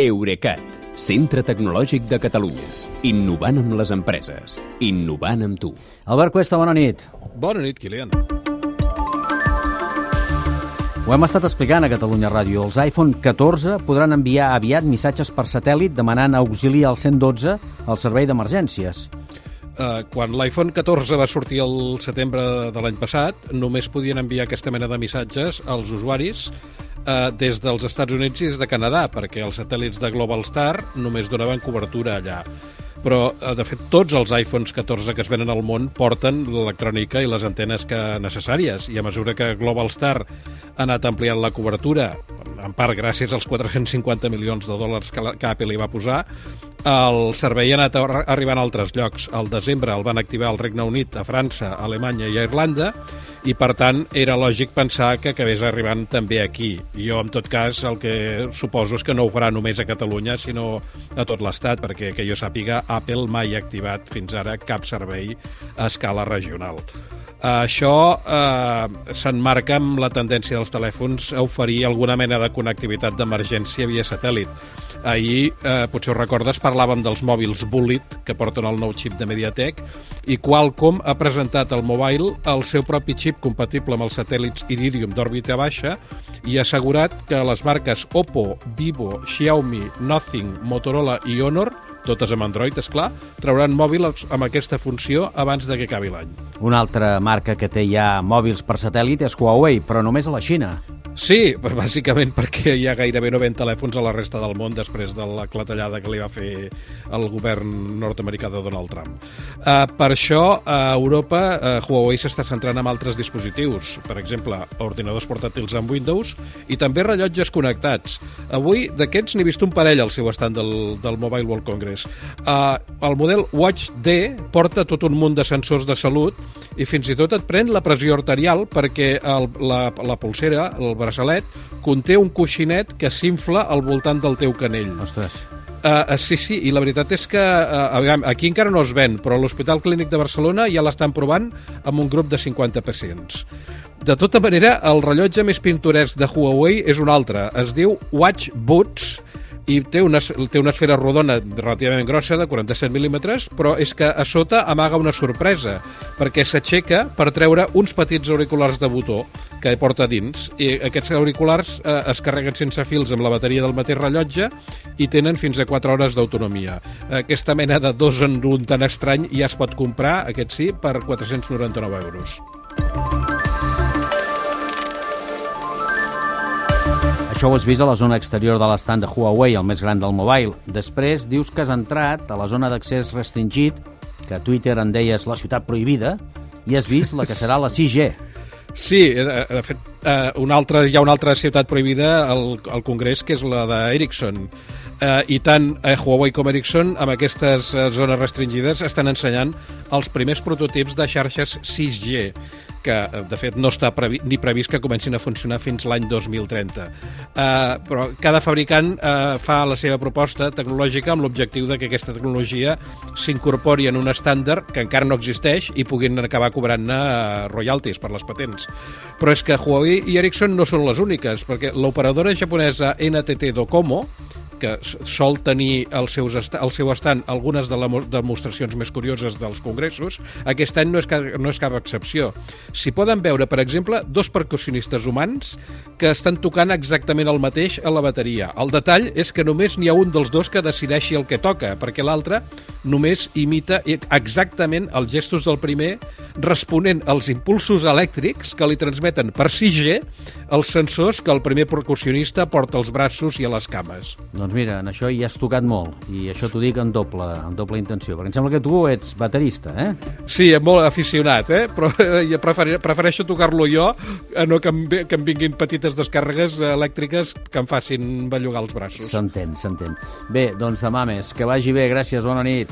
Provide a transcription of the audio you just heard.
Eurecat, centre tecnològic de Catalunya. Innovant amb les empreses. Innovant amb tu. Albert Cuesta, bona nit. Bona nit, Kilian. Ho hem estat explicant a Catalunya Ràdio. Els iPhone 14 podran enviar aviat missatges per satèl·lit demanant auxili al 112 al servei d'emergències. Uh, quan l'iPhone 14 va sortir el setembre de l'any passat, només podien enviar aquesta mena de missatges als usuaris eh, des dels Estats Units i des de Canadà, perquè els satèl·lits de Global Star només donaven cobertura allà. Però, eh, de fet, tots els iPhones 14 que es venen al món porten l'electrònica i les antenes que necessàries, i a mesura que Global Star ha anat ampliant la cobertura, en part gràcies als 450 milions de dòlars que, la, que Apple hi va posar, el servei ha anat arribant a altres llocs. Al desembre el van activar al Regne Unit, a França, a Alemanya i a Irlanda, i per tant era lògic pensar que acabés arribant també aquí. Jo, en tot cas, el que suposo és que no ho farà només a Catalunya, sinó a tot l'Estat, perquè que jo sàpiga, Apple mai ha activat fins ara cap servei a escala regional. Això eh, s'enmarca amb la tendència dels telèfons a oferir alguna mena de connectivitat d'emergència via satèl·lit. Ahir, eh, potser ho recordes, parlàvem dels mòbils Bullet, que porten el nou xip de MediaTek, i Qualcomm ha presentat al mobile el seu propi xip compatible amb els satèl·lits Iridium d'òrbita baixa i ha assegurat que les marques Oppo, Vivo, Xiaomi, Nothing, Motorola i Honor totes amb Android, és clar, trauran mòbils amb aquesta funció abans de que acabi l'any. Una altra marca que té ja mòbils per satèl·lit és Huawei, però només a la Xina. Sí, bàsicament perquè hi ha gairebé no ven telèfons a la resta del món després de la clatellada que li va fer el govern nord-americà de Donald Trump. Uh, per això, a Europa, uh, Huawei s'està centrant en altres dispositius, per exemple, ordinadors portàtils amb Windows i també rellotges connectats. Avui, d'aquests n'he vist un parell al seu estat del, del Mobile World Congress. Uh, el model Watch D porta tot un munt de sensors de salut i fins i tot et pren la pressió arterial perquè el, la, la pulsera, el braçalet conté un coixinet que s'infla al voltant del teu canell. Ostres. Uh, sí, sí, i la veritat és que uh, aquí encara no es ven, però a l'Hospital Clínic de Barcelona ja l'estan provant amb un grup de 50 pacients. De tota manera, el rellotge més pintoresc de Huawei és un altre. Es diu Watch Boots, i té una, té una esfera rodona relativament grossa, de 47 mil·límetres, però és que a sota amaga una sorpresa, perquè s'aixeca per treure uns petits auriculars de botó que porta dins, i aquests auriculars eh, es carreguen sense fils amb la bateria del mateix rellotge i tenen fins a 4 hores d'autonomia. Aquesta mena de dos en un tan estrany ja es pot comprar, aquest sí, per 499 euros. Això ho has vist a la zona exterior de l'estand de Huawei, el més gran del mobile. Després dius que has entrat a la zona d'accés restringit, que a Twitter en deies la ciutat prohibida, i has vist la que serà la 6G. Sí, de fet, eh, una altra, hi ha una altra ciutat prohibida al, al Congrés, que és la d'Ericsson. Eh, I tant eh, Huawei com Ericsson, amb aquestes zones restringides, estan ensenyant els primers prototips de xarxes 6G que de fet no està previ ni previst que comencin a funcionar fins l'any 2030. Uh, però cada fabricant uh, fa la seva proposta tecnològica amb l'objectiu de que aquesta tecnologia s'incorpori en un estàndard que encara no existeix i puguin acabar cobrant-ne uh, royalties per les patents. Però és que Huawei i Ericsson no són les úniques, perquè l'operadora japonesa NTT Docomo que sol tenir el, seus el seu estant algunes de les demostracions més curioses dels congressos, aquest any no és, cap, no és cap excepció. S'hi poden veure, per exemple, dos percussionistes humans que estan tocant exactament el mateix a la bateria. El detall és que només n'hi ha un dels dos que decideixi el que toca, perquè l'altre només imita exactament els gestos del primer responent als impulsos elèctrics que li transmeten per 6G els sensors que el primer percussionista porta als braços i a les cames. Doncs mira, en això hi has tocat molt, i això t'ho dic en doble, en doble intenció, perquè em sembla que tu ets baterista, eh? Sí, molt aficionat, eh? Però eh, prefereixo tocar-lo jo, a no que em, que em vinguin petites descàrregues elèctriques que em facin bellugar els braços. S'entén, s'entén. Bé, doncs demà més. Que vagi bé, gràcies, bona nit.